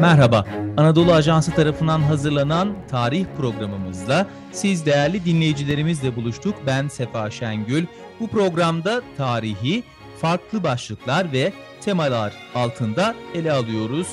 Merhaba, Anadolu Ajansı tarafından hazırlanan tarih programımızla siz değerli dinleyicilerimizle buluştuk. Ben Sefa Şengül. Bu programda tarihi farklı başlıklar ve temalar altında ele alıyoruz.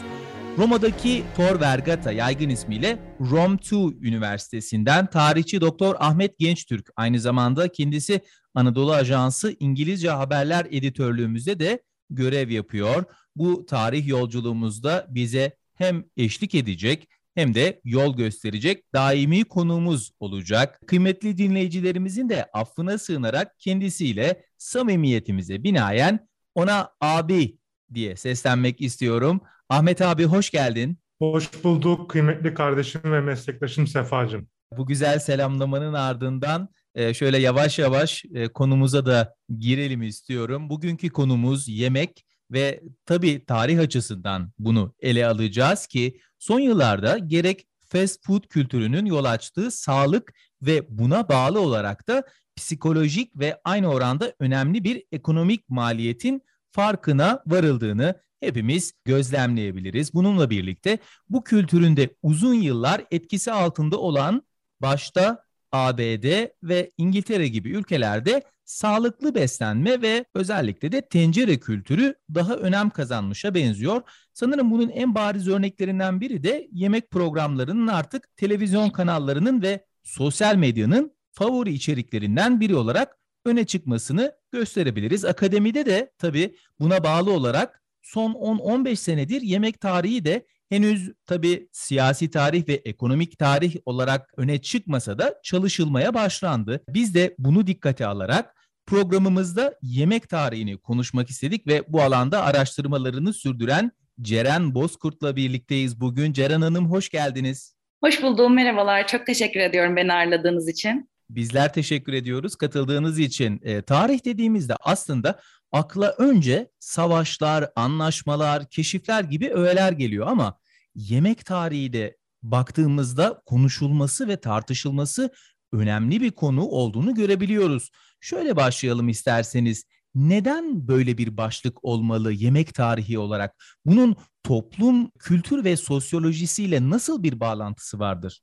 Roma'daki Tor Vergata yaygın ismiyle Rom 2 Üniversitesi'nden tarihçi Doktor Ahmet Gençtürk aynı zamanda kendisi Anadolu Ajansı İngilizce Haberler Editörlüğümüzde de görev yapıyor. Bu tarih yolculuğumuzda bize hem eşlik edecek hem de yol gösterecek daimi konuğumuz olacak. Kıymetli dinleyicilerimizin de affına sığınarak kendisiyle samimiyetimize binaen ona abi diye seslenmek istiyorum. Ahmet abi hoş geldin. Hoş bulduk kıymetli kardeşim ve meslektaşım Sefacığım. Bu güzel selamlamanın ardından e, şöyle yavaş yavaş e, konumuza da girelim istiyorum. Bugünkü konumuz yemek ve tabii tarih açısından bunu ele alacağız ki son yıllarda gerek fast food kültürünün yol açtığı sağlık ve buna bağlı olarak da psikolojik ve aynı oranda önemli bir ekonomik maliyetin farkına varıldığını hepimiz gözlemleyebiliriz. Bununla birlikte bu kültürün de uzun yıllar etkisi altında olan başta ABD ve İngiltere gibi ülkelerde sağlıklı beslenme ve özellikle de tencere kültürü daha önem kazanmışa benziyor. Sanırım bunun en bariz örneklerinden biri de yemek programlarının artık televizyon kanallarının ve sosyal medyanın favori içeriklerinden biri olarak öne çıkmasını gösterebiliriz. Akademide de tabii buna bağlı olarak son 10-15 senedir yemek tarihi de henüz tabii siyasi tarih ve ekonomik tarih olarak öne çıkmasa da çalışılmaya başlandı. Biz de bunu dikkate alarak programımızda yemek tarihini konuşmak istedik ve bu alanda araştırmalarını sürdüren Ceren Bozkurt'la birlikteyiz bugün. Ceren Hanım hoş geldiniz. Hoş buldum, merhabalar. Çok teşekkür ediyorum beni ağırladığınız için. Bizler teşekkür ediyoruz katıldığınız için. E, tarih dediğimizde aslında akla önce savaşlar, anlaşmalar, keşifler gibi öğeler geliyor ama yemek tarihi de baktığımızda konuşulması ve tartışılması önemli bir konu olduğunu görebiliyoruz. Şöyle başlayalım isterseniz. Neden böyle bir başlık olmalı yemek tarihi olarak? Bunun toplum, kültür ve sosyolojisiyle nasıl bir bağlantısı vardır?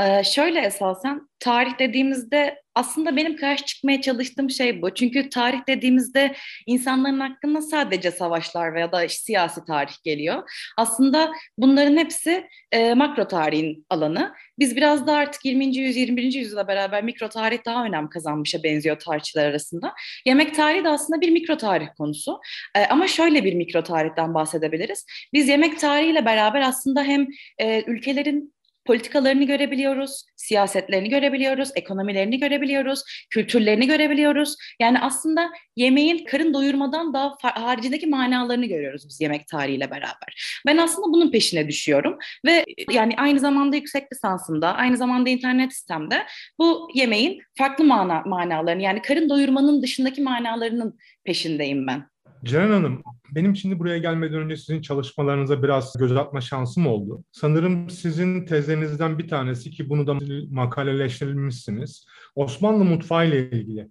Ee, şöyle esasen tarih dediğimizde aslında benim karşı çıkmaya çalıştığım şey bu. Çünkü tarih dediğimizde insanların hakkında sadece savaşlar veya da siyasi tarih geliyor. Aslında bunların hepsi e, makro tarihin alanı. Biz biraz da artık 20. yüzyıl, 21. yüzyıla beraber mikro tarih daha önem kazanmışa benziyor tarihçiler arasında. Yemek tarihi de aslında bir mikro tarih konusu. E, ama şöyle bir mikro tarihten bahsedebiliriz. Biz yemek tarihiyle beraber aslında hem e, ülkelerin politikalarını görebiliyoruz, siyasetlerini görebiliyoruz, ekonomilerini görebiliyoruz, kültürlerini görebiliyoruz. Yani aslında yemeğin karın doyurmadan daha haricindeki manalarını görüyoruz biz yemek tarihiyle beraber. Ben aslında bunun peşine düşüyorum ve yani aynı zamanda yüksek lisansımda, aynı zamanda internet sistemde bu yemeğin farklı mana, manalarını yani karın doyurmanın dışındaki manalarının peşindeyim ben. Ceren Hanım, benim şimdi buraya gelmeden önce sizin çalışmalarınıza biraz göz atma şansım oldu. Sanırım sizin tezlerinizden bir tanesi ki bunu da makaleleştirilmişsiniz. Osmanlı mutfağı ile ilgili.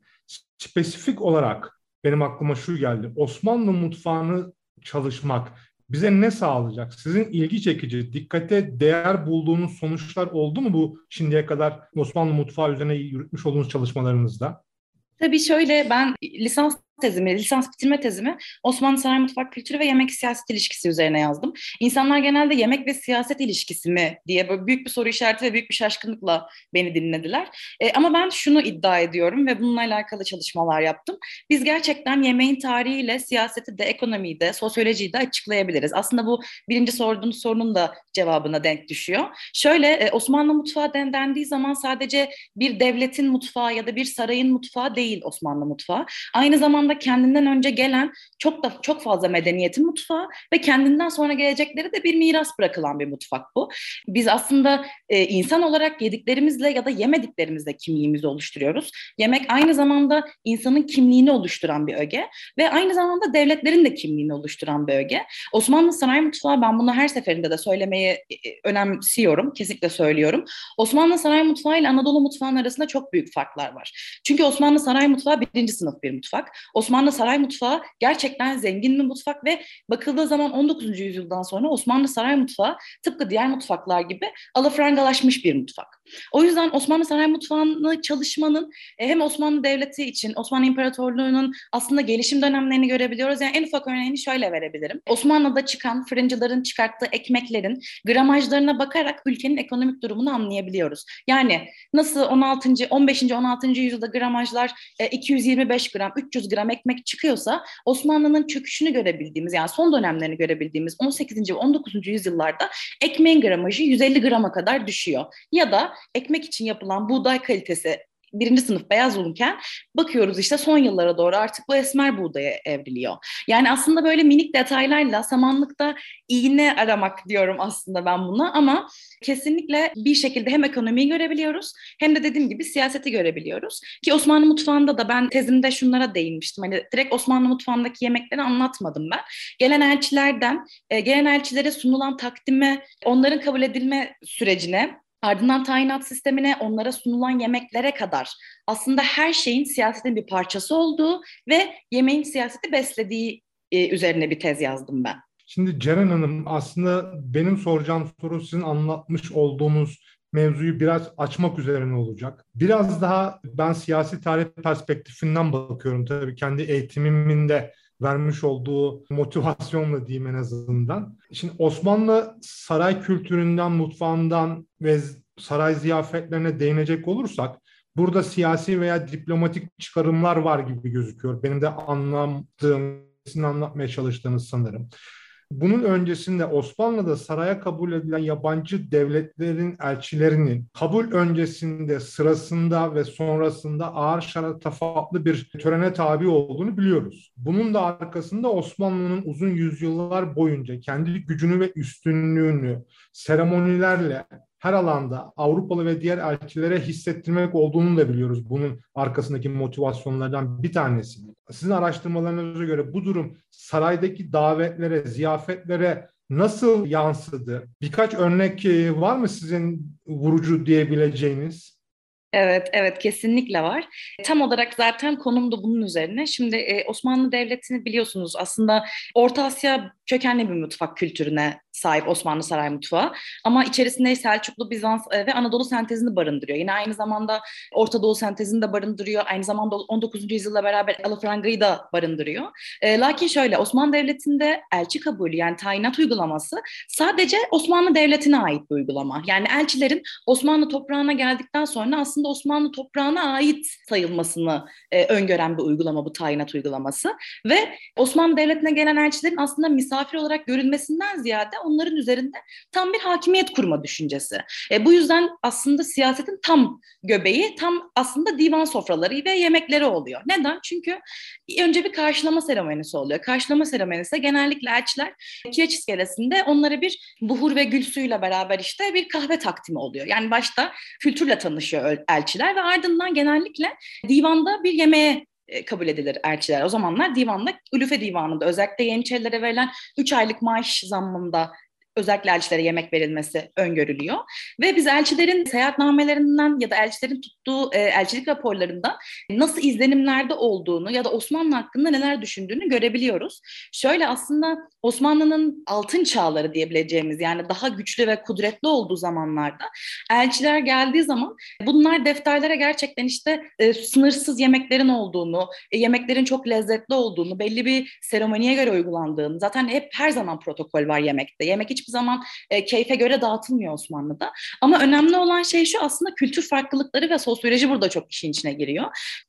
Spesifik olarak benim aklıma şu geldi. Osmanlı mutfağını çalışmak bize ne sağlayacak? Sizin ilgi çekici, dikkate değer bulduğunuz sonuçlar oldu mu bu şimdiye kadar Osmanlı mutfağı üzerine yürütmüş olduğunuz çalışmalarınızda? Tabii şöyle ben lisans tezimi, lisans bitirme tezimi Osmanlı Saray Mutfak Kültürü ve Yemek Siyaset ilişkisi üzerine yazdım. İnsanlar genelde yemek ve siyaset ilişkisi mi diye böyle büyük bir soru işareti ve büyük bir şaşkınlıkla beni dinlediler. E, ama ben şunu iddia ediyorum ve bununla alakalı çalışmalar yaptım. Biz gerçekten yemeğin tarihiyle siyaseti de, ekonomiyi de, sosyolojiyi de açıklayabiliriz. Aslında bu birinci sorduğunuz sorunun da cevabına denk düşüyor. Şöyle e, Osmanlı mutfağı den, dendiği zaman sadece bir devletin mutfağı ya da bir sarayın mutfağı değil Osmanlı mutfağı. Aynı zamanda zamanda kendinden önce gelen çok da çok fazla medeniyetin mutfağı ve kendinden sonra gelecekleri de bir miras bırakılan bir mutfak bu. Biz aslında e, insan olarak yediklerimizle ya da yemediklerimizle kimliğimizi oluşturuyoruz. Yemek aynı zamanda insanın kimliğini oluşturan bir öge ve aynı zamanda devletlerin de kimliğini oluşturan bir öge. Osmanlı saray mutfağı ben bunu her seferinde de söylemeyi e, e, önemsiyorum, kesinlikle söylüyorum. Osmanlı saray mutfağı ile Anadolu mutfağının arasında çok büyük farklar var. Çünkü Osmanlı saray mutfağı birinci sınıf bir mutfak. Osmanlı saray mutfağı gerçekten zengin bir mutfak ve bakıldığı zaman 19. yüzyıldan sonra Osmanlı saray mutfağı tıpkı diğer mutfaklar gibi alafrangalaşmış bir mutfak. O yüzden Osmanlı saray mutfağını çalışmanın e, hem Osmanlı Devleti için Osmanlı İmparatorluğu'nun aslında gelişim dönemlerini görebiliyoruz. Yani en ufak örneğini şöyle verebilirim. Osmanlı'da çıkan fırıncıların çıkarttığı ekmeklerin gramajlarına bakarak ülkenin ekonomik durumunu anlayabiliyoruz. Yani nasıl 16. 15. 16. yüzyılda gramajlar 225 e, gram, 300 gram ekmek çıkıyorsa Osmanlı'nın çöküşünü görebildiğimiz yani son dönemlerini görebildiğimiz 18. ve 19. yüzyıllarda ekmeğin gramajı 150 grama kadar düşüyor. Ya da ekmek için yapılan buğday kalitesi birinci sınıf beyaz olurken bakıyoruz işte son yıllara doğru artık bu esmer buğdaya evriliyor. Yani aslında böyle minik detaylarla samanlıkta iğne aramak diyorum aslında ben buna ama kesinlikle bir şekilde hem ekonomiyi görebiliyoruz hem de dediğim gibi siyaseti görebiliyoruz. Ki Osmanlı mutfağında da ben tezimde şunlara değinmiştim. Hani direkt Osmanlı mutfağındaki yemekleri anlatmadım ben. Gelen elçilerden, e, gelen elçilere sunulan takdime, onların kabul edilme sürecine ardından tayinat sistemine, onlara sunulan yemeklere kadar aslında her şeyin siyasetin bir parçası olduğu ve yemeğin siyaseti beslediği e, üzerine bir tez yazdım ben. Şimdi Ceren Hanım aslında benim soracağım soru sizin anlatmış olduğunuz mevzuyu biraz açmak üzerine olacak. Biraz daha ben siyasi tarih perspektifinden bakıyorum tabii kendi eğitimimin de vermiş olduğu motivasyonla diyeyim en azından. Şimdi Osmanlı saray kültüründen, mutfağından ve saray ziyafetlerine değinecek olursak burada siyasi veya diplomatik çıkarımlar var gibi gözüküyor. Benim de anlattığım, sizin anlatmaya çalıştığınız sanırım. Bunun öncesinde Osmanlı'da saraya kabul edilen yabancı devletlerin elçilerinin kabul öncesinde, sırasında ve sonrasında ağır şaratafatlı bir törene tabi olduğunu biliyoruz. Bunun da arkasında Osmanlı'nın uzun yüzyıllar boyunca kendi gücünü ve üstünlüğünü seremonilerle her alanda Avrupalı ve diğer elçilere hissettirmek olduğunu da biliyoruz. Bunun arkasındaki motivasyonlardan bir tanesi. Sizin araştırmalarınıza göre bu durum saraydaki davetlere, ziyafetlere nasıl yansıdı? Birkaç örnek e, var mı sizin vurucu diyebileceğiniz? Evet, evet kesinlikle var. Tam olarak zaten konum da bunun üzerine. Şimdi e, Osmanlı Devleti'ni biliyorsunuz aslında Orta Asya kökenli bir mutfak kültürüne sahip Osmanlı Saray Mutfağı. Ama içerisinde Selçuklu, Bizans e, ve Anadolu sentezini barındırıyor. Yine aynı zamanda Orta Doğu sentezini de barındırıyor. Aynı zamanda 19. yüzyılla beraber alafrangayı da barındırıyor. E, lakin şöyle Osmanlı Devleti'nde elçi kabulü yani tayinat uygulaması sadece Osmanlı Devleti'ne ait bir uygulama. Yani elçilerin Osmanlı toprağına geldikten sonra aslında Osmanlı toprağına ait sayılmasını e, öngören bir uygulama bu tayinat uygulaması. Ve Osmanlı Devleti'ne gelen elçilerin aslında misafir olarak görülmesinden ziyade onların üzerinde tam bir hakimiyet kurma düşüncesi. E, bu yüzden aslında siyasetin tam göbeği, tam aslında divan sofraları ve yemekleri oluyor. Neden? Çünkü önce bir karşılama seremonisi oluyor. Karşılama seremonisi genellikle elçiler kireç iskelesinde onlara bir buhur ve gül suyuyla beraber işte bir kahve takdimi oluyor. Yani başta kültürle tanışıyor elçiler ve ardından genellikle divanda bir yemeğe kabul edilir elçiler. O zamanlar divanda, Ülüfe Divanı'nda özellikle Yeniçerilere verilen 3 aylık maaş zammında özellikle elçilere yemek verilmesi öngörülüyor. Ve biz elçilerin seyahatnamelerinden ya da elçilerin tuttuğu e, elçilik raporlarında nasıl izlenimlerde olduğunu ya da Osmanlı hakkında neler düşündüğünü görebiliyoruz. Şöyle aslında Osmanlı'nın altın çağları diyebileceğimiz yani daha güçlü ve kudretli olduğu zamanlarda elçiler geldiği zaman bunlar defterlere gerçekten işte e, sınırsız yemeklerin olduğunu, e, yemeklerin çok lezzetli olduğunu, belli bir seremoniye göre uygulandığını zaten hep her zaman protokol var yemekte. Yemek hiçbir zaman e, keyfe göre dağıtılmıyor Osmanlı'da. Ama önemli olan şey şu aslında kültür farklılıkları ve sosyoloji burada çok işin içine giriyor.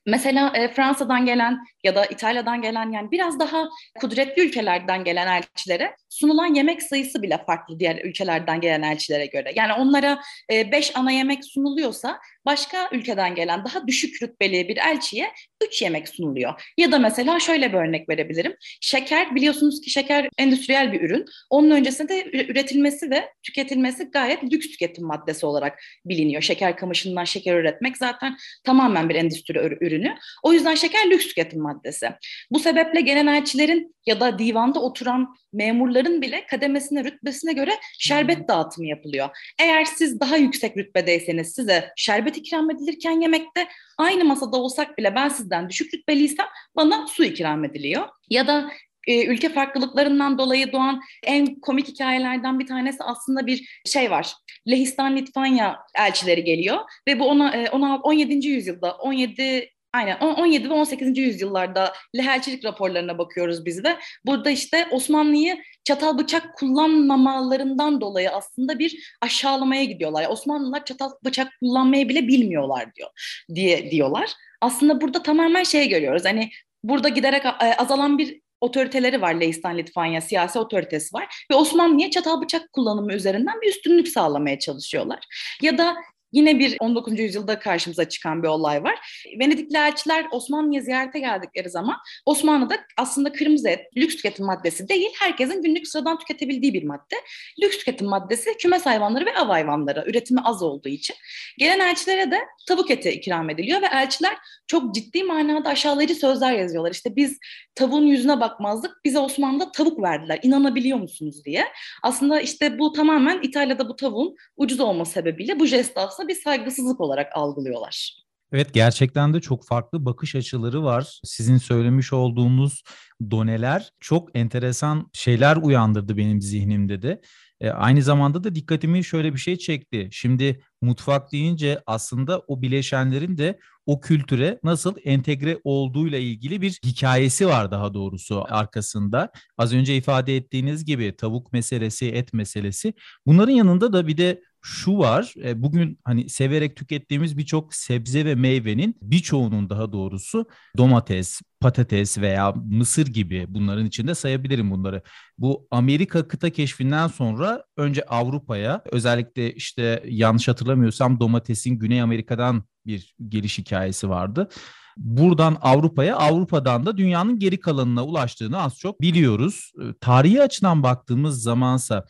Mesela e, Fransa'dan gelen ya da İtalya'dan gelen yani biraz daha kudretli ülkelerden gelen elçilere sunulan yemek sayısı bile farklı diğer ülkelerden gelen elçilere göre. Yani onlara e, beş ana yemek sunuluyorsa başka ülkeden gelen daha düşük rütbeli bir elçiye üç yemek sunuluyor. Ya da mesela şöyle bir örnek verebilirim. Şeker biliyorsunuz ki şeker endüstriyel bir ürün. Onun öncesinde de üretilmesi ve tüketilmesi gayet lüks tüketim maddesi olarak biliniyor. Şeker kamışından şeker üretmek zaten tamamen bir endüstri ürünü. O yüzden şeker lüks tüketim maddesi. Bu sebeple gelen elçilerin ya da divanda oturan memurların bile kademesine, rütbesine göre şerbet dağıtımı yapılıyor. Eğer siz daha yüksek rütbedeyseniz size şerbet ikram edilirken yemekte aynı masada olsak bile ben sizden düşük rütbeliysem bana su ikram ediliyor. Ya da e, ülke farklılıklarından dolayı doğan en komik hikayelerden bir tanesi aslında bir şey var. Lehistan Litvanya elçileri geliyor ve bu ona, e, ona 17. yüzyılda 17 Aynen 17 ve 18. yüzyıllarda lehelçilik raporlarına bakıyoruz biz de. Burada işte Osmanlı'yı çatal bıçak kullanmamalarından dolayı aslında bir aşağılamaya gidiyorlar. Yani Osmanlılar çatal bıçak kullanmayı bile bilmiyorlar diyor diye diyorlar. Aslında burada tamamen şey görüyoruz. Hani burada giderek azalan bir otoriteleri var Leistan Litvanya, siyasi otoritesi var ve Osmanlı'ya çatal bıçak kullanımı üzerinden bir üstünlük sağlamaya çalışıyorlar. Ya da Yine bir 19. yüzyılda karşımıza çıkan bir olay var. Venedikli elçiler Osmanlı'ya ziyarete geldikleri zaman Osmanlı'da aslında kırmızı et lüks tüketim maddesi değil, herkesin günlük sıradan tüketebildiği bir madde. Lüks tüketim maddesi kümes hayvanları ve av hayvanları üretimi az olduğu için. Gelen elçilere de tavuk eti ikram ediliyor ve elçiler çok ciddi manada aşağılayıcı sözler yazıyorlar. İşte biz tavuğun yüzüne bakmazdık, bize Osmanlı'da tavuk verdiler, inanabiliyor musunuz diye. Aslında işte bu tamamen İtalya'da bu tavuğun ucuz olma sebebiyle bu jest aslında bir saygısızlık olarak algılıyorlar. Evet gerçekten de çok farklı bakış açıları var. Sizin söylemiş olduğunuz doneler çok enteresan şeyler uyandırdı benim zihnimde de. E, aynı zamanda da dikkatimi şöyle bir şey çekti. Şimdi mutfak deyince aslında o bileşenlerin de o kültüre nasıl entegre olduğuyla ilgili bir hikayesi var daha doğrusu arkasında. Az önce ifade ettiğiniz gibi tavuk meselesi, et meselesi. Bunların yanında da bir de şu var. E, bugün hani severek tükettiğimiz birçok sebze ve meyvenin birçoğunun daha doğrusu domates, patates veya mısır gibi bunların içinde sayabilirim bunları. Bu Amerika kıta keşfinden sonra önce Avrupa'ya özellikle işte yanlış hatırlamıyorsam domatesin Güney Amerika'dan bir geliş hikayesi vardı. Buradan Avrupa'ya, Avrupa'dan da dünyanın geri kalanına ulaştığını az çok biliyoruz. E, tarihi açıdan baktığımız zamansa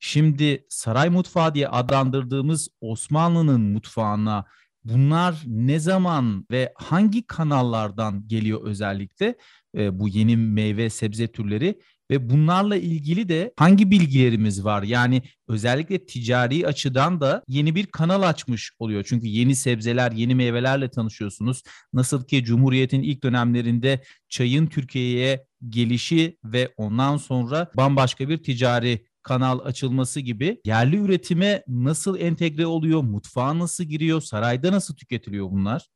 Şimdi saray mutfağı diye adlandırdığımız Osmanlı'nın mutfağına bunlar ne zaman ve hangi kanallardan geliyor özellikle e, bu yeni meyve sebze türleri ve bunlarla ilgili de hangi bilgilerimiz var? Yani özellikle ticari açıdan da yeni bir kanal açmış oluyor. Çünkü yeni sebzeler, yeni meyvelerle tanışıyorsunuz. Nasıl ki Cumhuriyet'in ilk dönemlerinde çayın Türkiye'ye gelişi ve ondan sonra bambaşka bir ticari kanal açılması gibi yerli üretime nasıl entegre oluyor, mutfağa nasıl giriyor, sarayda nasıl tüketiliyor bunlar?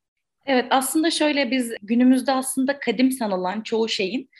Evet aslında şöyle biz günümüzde aslında kadim sanılan çoğu şeyin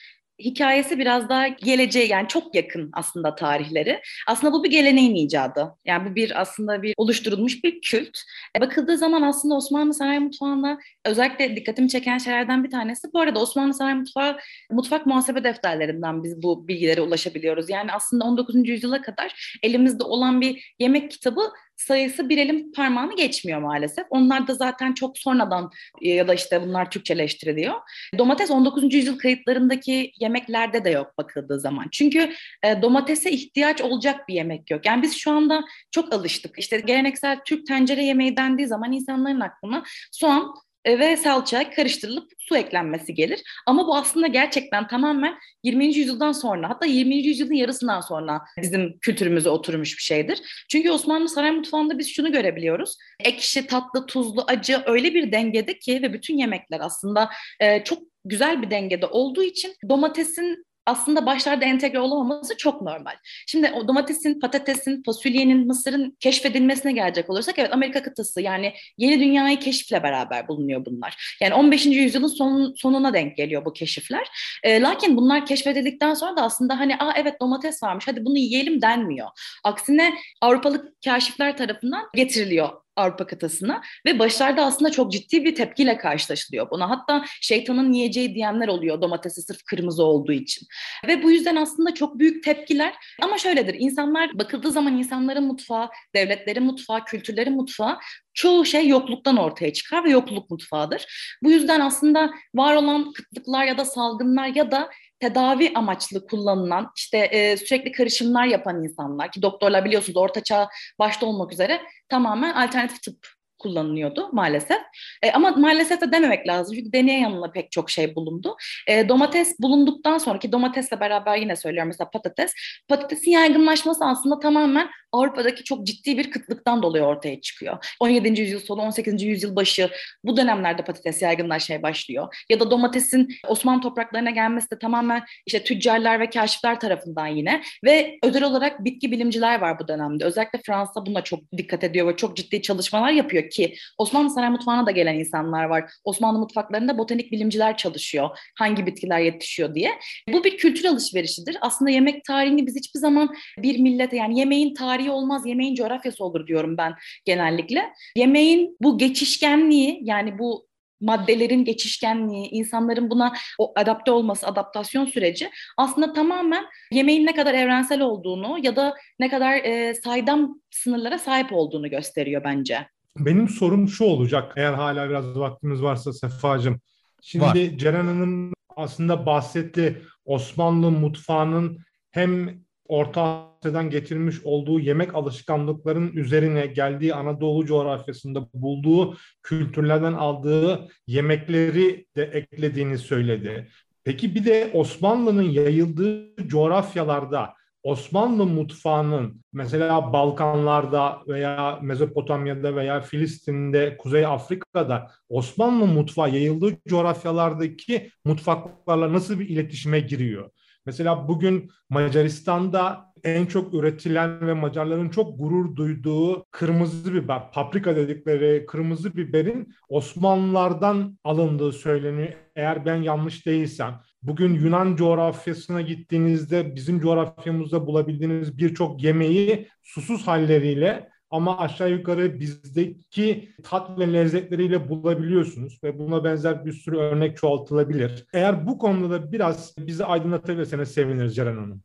hikayesi biraz daha geleceğe yani çok yakın aslında tarihleri. Aslında bu bir geleneğin icadı. Yani bu bir aslında bir oluşturulmuş bir kült. E, bakıldığı zaman aslında Osmanlı Saray Mutfağı'na özellikle dikkatimi çeken şeylerden bir tanesi. Bu arada Osmanlı Saray Mutfağı mutfak muhasebe defterlerinden biz bu bilgilere ulaşabiliyoruz. Yani aslında 19. yüzyıla kadar elimizde olan bir yemek kitabı sayısı bir elin parmağını geçmiyor maalesef. Onlar da zaten çok sonradan e, ya da işte bunlar Türkçeleştiriliyor. Domates 19. yüzyıl kayıtlarındaki yemeklerde de yok bakıldığı zaman. Çünkü e, domatese ihtiyaç olacak bir yemek yok. Yani biz şu anda çok alıştık. İşte geleneksel Türk tencere yemeği dendiği zaman insanların aklına soğan, ve salça karıştırılıp su eklenmesi gelir. Ama bu aslında gerçekten tamamen 20. yüzyıldan sonra hatta 20. yüzyılın yarısından sonra bizim kültürümüze oturmuş bir şeydir. Çünkü Osmanlı saray mutfağında biz şunu görebiliyoruz. Ekşi, tatlı, tuzlu, acı öyle bir dengede ki ve bütün yemekler aslında e, çok güzel bir dengede olduğu için domatesin aslında başlarda entegre olamaması çok normal. Şimdi o domatesin, patatesin, fasulyenin, mısırın keşfedilmesine gelecek olursak evet Amerika kıtası yani yeni dünyayı keşifle beraber bulunuyor bunlar. Yani 15. yüzyılın son, sonuna denk geliyor bu keşifler. E, lakin bunlar keşfedildikten sonra da aslında hani aa evet domates varmış hadi bunu yiyelim denmiyor. Aksine Avrupalı kaşifler tarafından getiriliyor Avrupa kıtasına ve başlarda aslında çok ciddi bir tepkiyle karşılaşılıyor buna. Hatta şeytanın yiyeceği diyenler oluyor domatesi sırf kırmızı olduğu için. Ve bu yüzden aslında çok büyük tepkiler ama şöyledir insanlar bakıldığı zaman insanların mutfağı, devletlerin mutfağı, kültürlerin mutfağı çoğu şey yokluktan ortaya çıkar ve yokluk mutfağıdır. Bu yüzden aslında var olan kıtlıklar ya da salgınlar ya da tedavi amaçlı kullanılan işte e, sürekli karışımlar yapan insanlar ki doktorlar biliyorsunuz ortaçağ başta olmak üzere tamamen alternatif tıp kullanılıyordu maalesef. E, ama maalesef de dememek lazım çünkü deneye yanına pek çok şey bulundu. E, domates bulunduktan sonraki domatesle beraber yine söylüyorum mesela patates. Patatesin yaygınlaşması aslında tamamen Avrupa'daki çok ciddi bir kıtlıktan dolayı ortaya çıkıyor. 17. yüzyıl sonu, 18. yüzyıl başı bu dönemlerde patates yaygınlaşmaya başlıyor. Ya da domatesin Osmanlı topraklarına gelmesi de tamamen işte tüccarlar ve kaşifler tarafından yine ve özel olarak bitki bilimciler var bu dönemde. Özellikle Fransa buna çok dikkat ediyor ve çok ciddi çalışmalar yapıyor ki Osmanlı saray mutfağına da gelen insanlar var. Osmanlı mutfaklarında botanik bilimciler çalışıyor. Hangi bitkiler yetişiyor diye. Bu bir kültür alışverişidir. Aslında yemek tarihini biz hiçbir zaman bir millete yani yemeğin tarihi olmaz, yemeğin coğrafyası olur diyorum ben genellikle. Yemeğin bu geçişkenliği yani bu maddelerin geçişkenliği, insanların buna o adapte olması, adaptasyon süreci aslında tamamen yemeğin ne kadar evrensel olduğunu ya da ne kadar e, saydam sınırlara sahip olduğunu gösteriyor bence. Benim sorum şu olacak eğer hala biraz vaktimiz varsa Sefacığım. Şimdi Var. Ceren Hanım aslında bahsetti Osmanlı mutfağının hem Orta Asya'dan getirmiş olduğu yemek alışkanlıklarının üzerine geldiği Anadolu coğrafyasında bulduğu kültürlerden aldığı yemekleri de eklediğini söyledi. Peki bir de Osmanlı'nın yayıldığı coğrafyalarda Osmanlı mutfağının mesela Balkanlarda veya Mezopotamya'da veya Filistin'de, Kuzey Afrika'da Osmanlı mutfağı yayıldığı coğrafyalardaki mutfaklarla nasıl bir iletişime giriyor? Mesela bugün Macaristan'da en çok üretilen ve Macarların çok gurur duyduğu kırmızı biber, paprika dedikleri kırmızı biberin Osmanlılardan alındığı söyleniyor. Eğer ben yanlış değilsem. Bugün Yunan coğrafyasına gittiğinizde bizim coğrafyamızda bulabildiğiniz birçok yemeği susuz halleriyle ama aşağı yukarı bizdeki tat ve lezzetleriyle bulabiliyorsunuz ve buna benzer bir sürü örnek çoğaltılabilir. Eğer bu konuda da biraz bizi aydınlatabilirseniz seviniriz Ceren Hanım.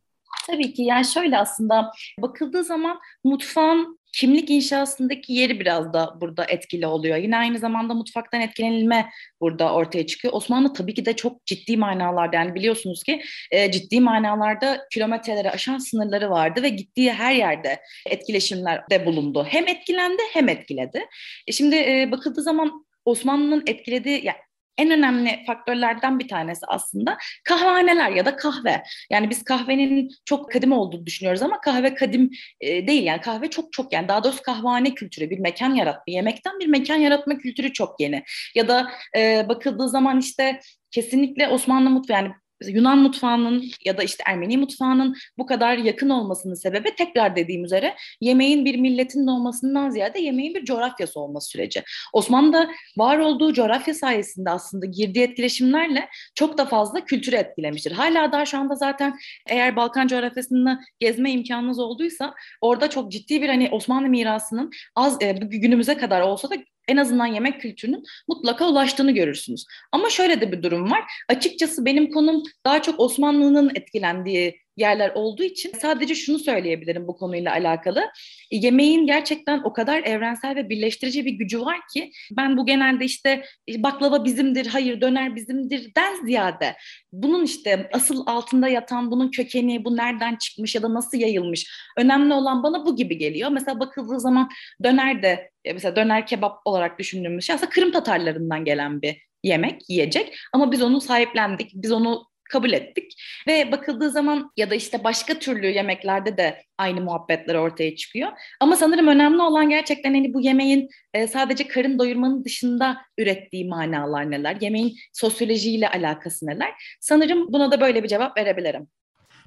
Tabii ki yani şöyle aslında bakıldığı zaman mutfağın kimlik inşasındaki yeri biraz da burada etkili oluyor. Yine aynı zamanda mutfaktan etkilenilme burada ortaya çıkıyor. Osmanlı tabii ki de çok ciddi manalarda yani biliyorsunuz ki e, ciddi manalarda kilometreleri aşan sınırları vardı ve gittiği her yerde etkileşimlerde bulundu. Hem etkilendi hem etkiledi. E, şimdi e, bakıldığı zaman Osmanlı'nın etkilediği yani en önemli faktörlerden bir tanesi aslında kahvehaneler ya da kahve. Yani biz kahvenin çok kadim olduğunu düşünüyoruz ama kahve kadim e, değil. Yani kahve çok çok yani daha doğrusu kahvehane kültürü bir mekan yaratma, yemekten bir mekan yaratma kültürü çok yeni. Ya da e, bakıldığı zaman işte kesinlikle Osmanlı mutfağı yani Yunan mutfağının ya da işte Ermeni mutfağının bu kadar yakın olmasının sebebi tekrar dediğim üzere yemeğin bir milletin olmasından ziyade yemeğin bir coğrafyası olması süreci. Osmanlı'da var olduğu coğrafya sayesinde aslında girdiği etkileşimlerle çok da fazla kültürü etkilemiştir. Hala daha şu anda zaten eğer Balkan coğrafyasında gezme imkanınız olduysa orada çok ciddi bir hani Osmanlı mirasının az e, günümüze kadar olsa da en azından yemek kültürünün mutlaka ulaştığını görürsünüz. Ama şöyle de bir durum var. Açıkçası benim konum daha çok Osmanlı'nın etkilendiği yerler olduğu için sadece şunu söyleyebilirim bu konuyla alakalı. Yemeğin gerçekten o kadar evrensel ve birleştirici bir gücü var ki ben bu genelde işte baklava bizimdir, hayır döner bizimdir den ziyade bunun işte asıl altında yatan bunun kökeni, bu nereden çıkmış ya da nasıl yayılmış önemli olan bana bu gibi geliyor. Mesela bakıldığı zaman döner de mesela döner kebap olarak düşündüğümüz şey aslında Kırım Tatarlarından gelen bir yemek, yiyecek. Ama biz onu sahiplendik, biz onu kabul ettik. Ve bakıldığı zaman ya da işte başka türlü yemeklerde de aynı muhabbetler ortaya çıkıyor. Ama sanırım önemli olan gerçekten hani bu yemeğin e, sadece karın doyurmanın dışında ürettiği manalar neler? Yemeğin sosyolojiyle alakası neler? Sanırım buna da böyle bir cevap verebilirim.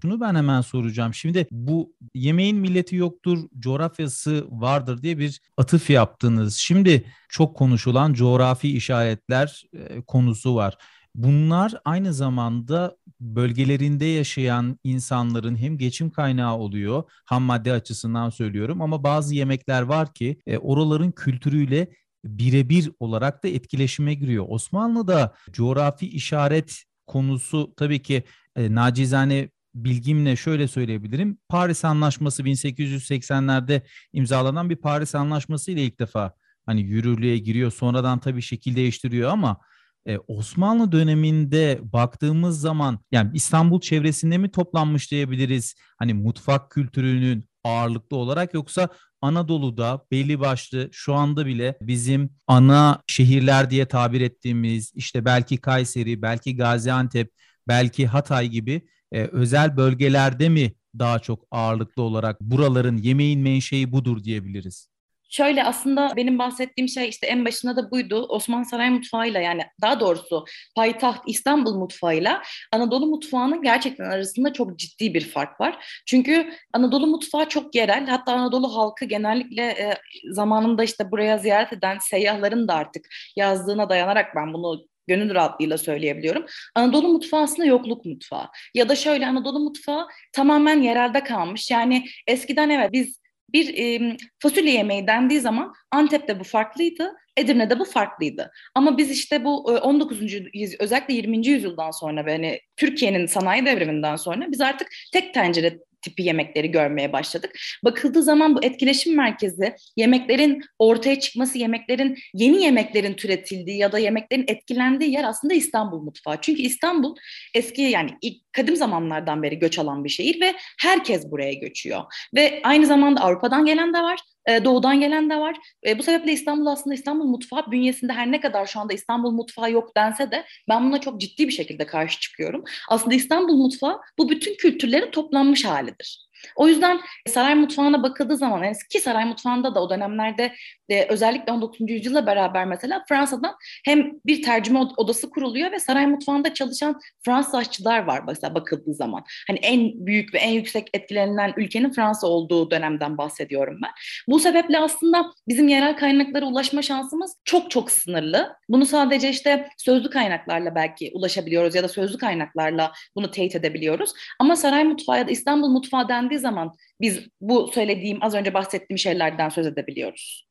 Şunu ben hemen soracağım. Şimdi bu yemeğin milleti yoktur, coğrafyası vardır diye bir atıf yaptınız. Şimdi çok konuşulan coğrafi işaretler e, konusu var. Bunlar aynı zamanda bölgelerinde yaşayan insanların hem geçim kaynağı oluyor, ham madde açısından söylüyorum ama bazı yemekler var ki e, oraların kültürüyle birebir olarak da etkileşime giriyor. Osmanlı'da coğrafi işaret konusu tabii ki e, nacizane bilgimle şöyle söyleyebilirim. Paris Anlaşması 1880'lerde imzalanan bir Paris Anlaşması ile ilk defa hani yürürlüğe giriyor. Sonradan tabii şekil değiştiriyor ama e, Osmanlı döneminde baktığımız zaman yani İstanbul çevresinde mi toplanmış diyebiliriz? Hani mutfak kültürünün ağırlıklı olarak yoksa Anadolu'da belli başlı şu anda bile bizim ana şehirler diye tabir ettiğimiz işte belki Kayseri, belki Gaziantep, belki Hatay gibi e, özel bölgelerde mi daha çok ağırlıklı olarak buraların yemeğin menşei budur diyebiliriz? Şöyle aslında benim bahsettiğim şey işte en başında da buydu. Osman Saray mutfağıyla yani daha doğrusu payitaht İstanbul mutfağıyla Anadolu mutfağının gerçekten arasında çok ciddi bir fark var. Çünkü Anadolu mutfağı çok yerel. Hatta Anadolu halkı genellikle e, zamanında işte buraya ziyaret eden seyyahların da artık yazdığına dayanarak ben bunu gönül rahatlığıyla söyleyebiliyorum. Anadolu mutfağı aslında yokluk mutfağı. Ya da şöyle Anadolu mutfağı tamamen yerelde kalmış. Yani eskiden evet biz bir e, fasulye yemeği dendiği zaman Antep'te bu farklıydı, Edirne'de bu farklıydı. Ama biz işte bu 19. yüzyıl, özellikle 20. yüzyıldan sonra ve hani Türkiye'nin sanayi devriminden sonra biz artık tek tencere tipi yemekleri görmeye başladık. Bakıldığı zaman bu etkileşim merkezi yemeklerin ortaya çıkması, yemeklerin yeni yemeklerin türetildiği ya da yemeklerin etkilendiği yer aslında İstanbul mutfağı. Çünkü İstanbul eski yani ilk kadim zamanlardan beri göç alan bir şehir ve herkes buraya göçüyor. Ve aynı zamanda Avrupa'dan gelen de var, e, doğudan gelen de var. E, bu sebeple İstanbul aslında İstanbul mutfağı bünyesinde her ne kadar şu anda İstanbul mutfağı yok dense de ben buna çok ciddi bir şekilde karşı çıkıyorum. Aslında İstanbul mutfağı bu bütün kültürlerin toplanmış halidir. O yüzden saray mutfağına bakıldığı zaman yani ki saray mutfağında da o dönemlerde e, özellikle 19. yüzyılla beraber mesela Fransa'dan hem bir tercüme odası kuruluyor ve saray mutfağında çalışan Fransız aşçılar var mesela bakıldığı zaman. Hani en büyük ve en yüksek etkilenilen ülkenin Fransa olduğu dönemden bahsediyorum ben. Bu sebeple aslında bizim yerel kaynaklara ulaşma şansımız çok çok sınırlı. Bunu sadece işte sözlü kaynaklarla belki ulaşabiliyoruz ya da sözlü kaynaklarla bunu teyit edebiliyoruz. Ama saray mutfağı ya da İstanbul mutfağı zaman biz bu söylediğim az önce bahsettiğim şeylerden söz edebiliyoruz.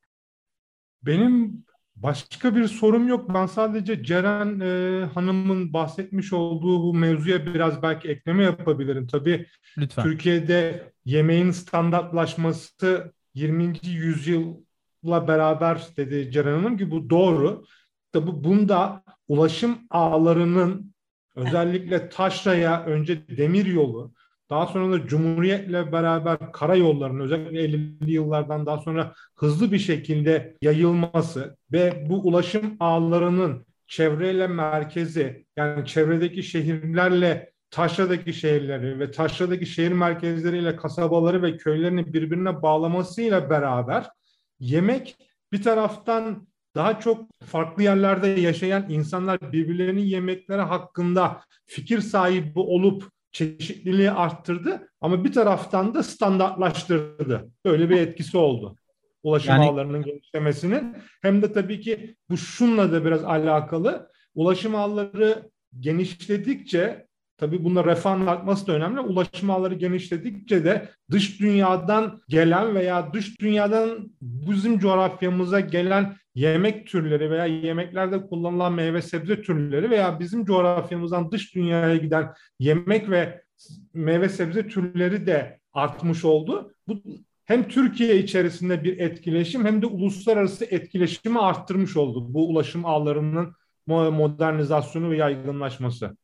Benim başka bir sorum yok. Ben sadece Ceren e, Hanım'ın bahsetmiş olduğu bu mevzuya biraz belki ekleme yapabilirim. Tabii Lütfen. Türkiye'de yemeğin standartlaşması 20. yüzyılla beraber dedi Ceren Hanım ki bu doğru. Tabii bunda ulaşım ağlarının özellikle taşraya önce demir yolu daha sonra da Cumhuriyet'le beraber karayollarının özellikle 50'li yıllardan daha sonra hızlı bir şekilde yayılması ve bu ulaşım ağlarının çevreyle merkezi yani çevredeki şehirlerle taşradaki şehirleri ve taşradaki şehir merkezleriyle kasabaları ve köylerini birbirine bağlamasıyla beraber yemek bir taraftan daha çok farklı yerlerde yaşayan insanlar birbirlerinin yemekleri hakkında fikir sahibi olup çeşitliliği arttırdı ama bir taraftan da standartlaştırdı. Böyle bir etkisi oldu. Ulaşım yani... ağlarının genişlemesinin. Hem de tabii ki bu şunla da biraz alakalı. Ulaşım ağları genişledikçe tabii bunda refahın artması da önemli. Ulaşım ağları genişledikçe de dış dünyadan gelen veya dış dünyadan bizim coğrafyamıza gelen yemek türleri veya yemeklerde kullanılan meyve sebze türleri veya bizim coğrafyamızdan dış dünyaya giden yemek ve meyve sebze türleri de artmış oldu. Bu hem Türkiye içerisinde bir etkileşim hem de uluslararası etkileşimi arttırmış oldu bu ulaşım ağlarının modernizasyonu ve yaygınlaşması.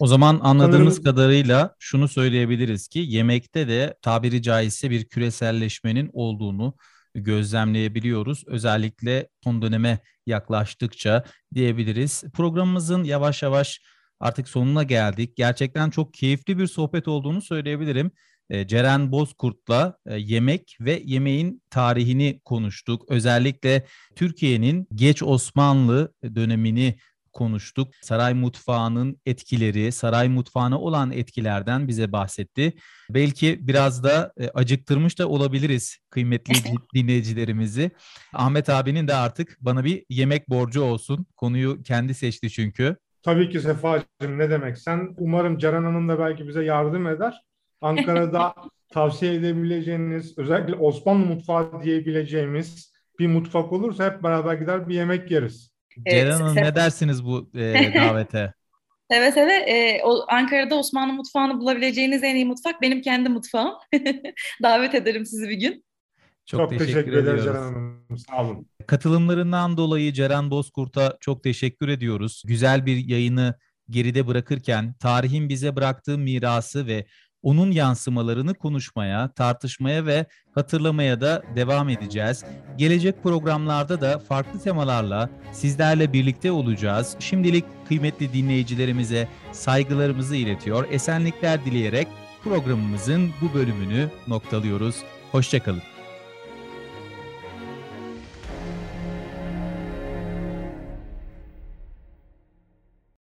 O zaman anladığımız Sanırım... kadarıyla şunu söyleyebiliriz ki yemekte de tabiri caizse bir küreselleşmenin olduğunu gözlemleyebiliyoruz. Özellikle son döneme yaklaştıkça diyebiliriz. Programımızın yavaş yavaş artık sonuna geldik. Gerçekten çok keyifli bir sohbet olduğunu söyleyebilirim. E, Ceren Bozkurt'la e, yemek ve yemeğin tarihini konuştuk. Özellikle Türkiye'nin geç Osmanlı dönemini konuştuk. Saray mutfağının etkileri, saray mutfağına olan etkilerden bize bahsetti. Belki biraz da e, acıktırmış da olabiliriz kıymetli dinleyicilerimizi. Ahmet abinin de artık bana bir yemek borcu olsun. Konuyu kendi seçti çünkü. Tabii ki Sefa'cığım ne demek. Sen umarım Ceren Hanım da belki bize yardım eder. Ankara'da tavsiye edebileceğiniz, özellikle Osmanlı mutfağı diyebileceğimiz bir mutfak olursa hep beraber gider bir yemek yeriz. Ceren Hanım ne dersiniz bu e, davete? Evet evet. E, o, Ankara'da Osmanlı mutfağını bulabileceğiniz en iyi mutfak benim kendi mutfağım. Davet ederim sizi bir gün. Çok, çok teşekkür, teşekkür ederiz Ceren Hanım. Sağ olun. Katılımlarından dolayı Ceren Bozkurt'a çok teşekkür ediyoruz. Güzel bir yayını geride bırakırken tarihin bize bıraktığı mirası ve onun yansımalarını konuşmaya, tartışmaya ve hatırlamaya da devam edeceğiz. Gelecek programlarda da farklı temalarla sizlerle birlikte olacağız. Şimdilik kıymetli dinleyicilerimize saygılarımızı iletiyor, esenlikler dileyerek programımızın bu bölümünü noktalıyoruz. Hoşçakalın.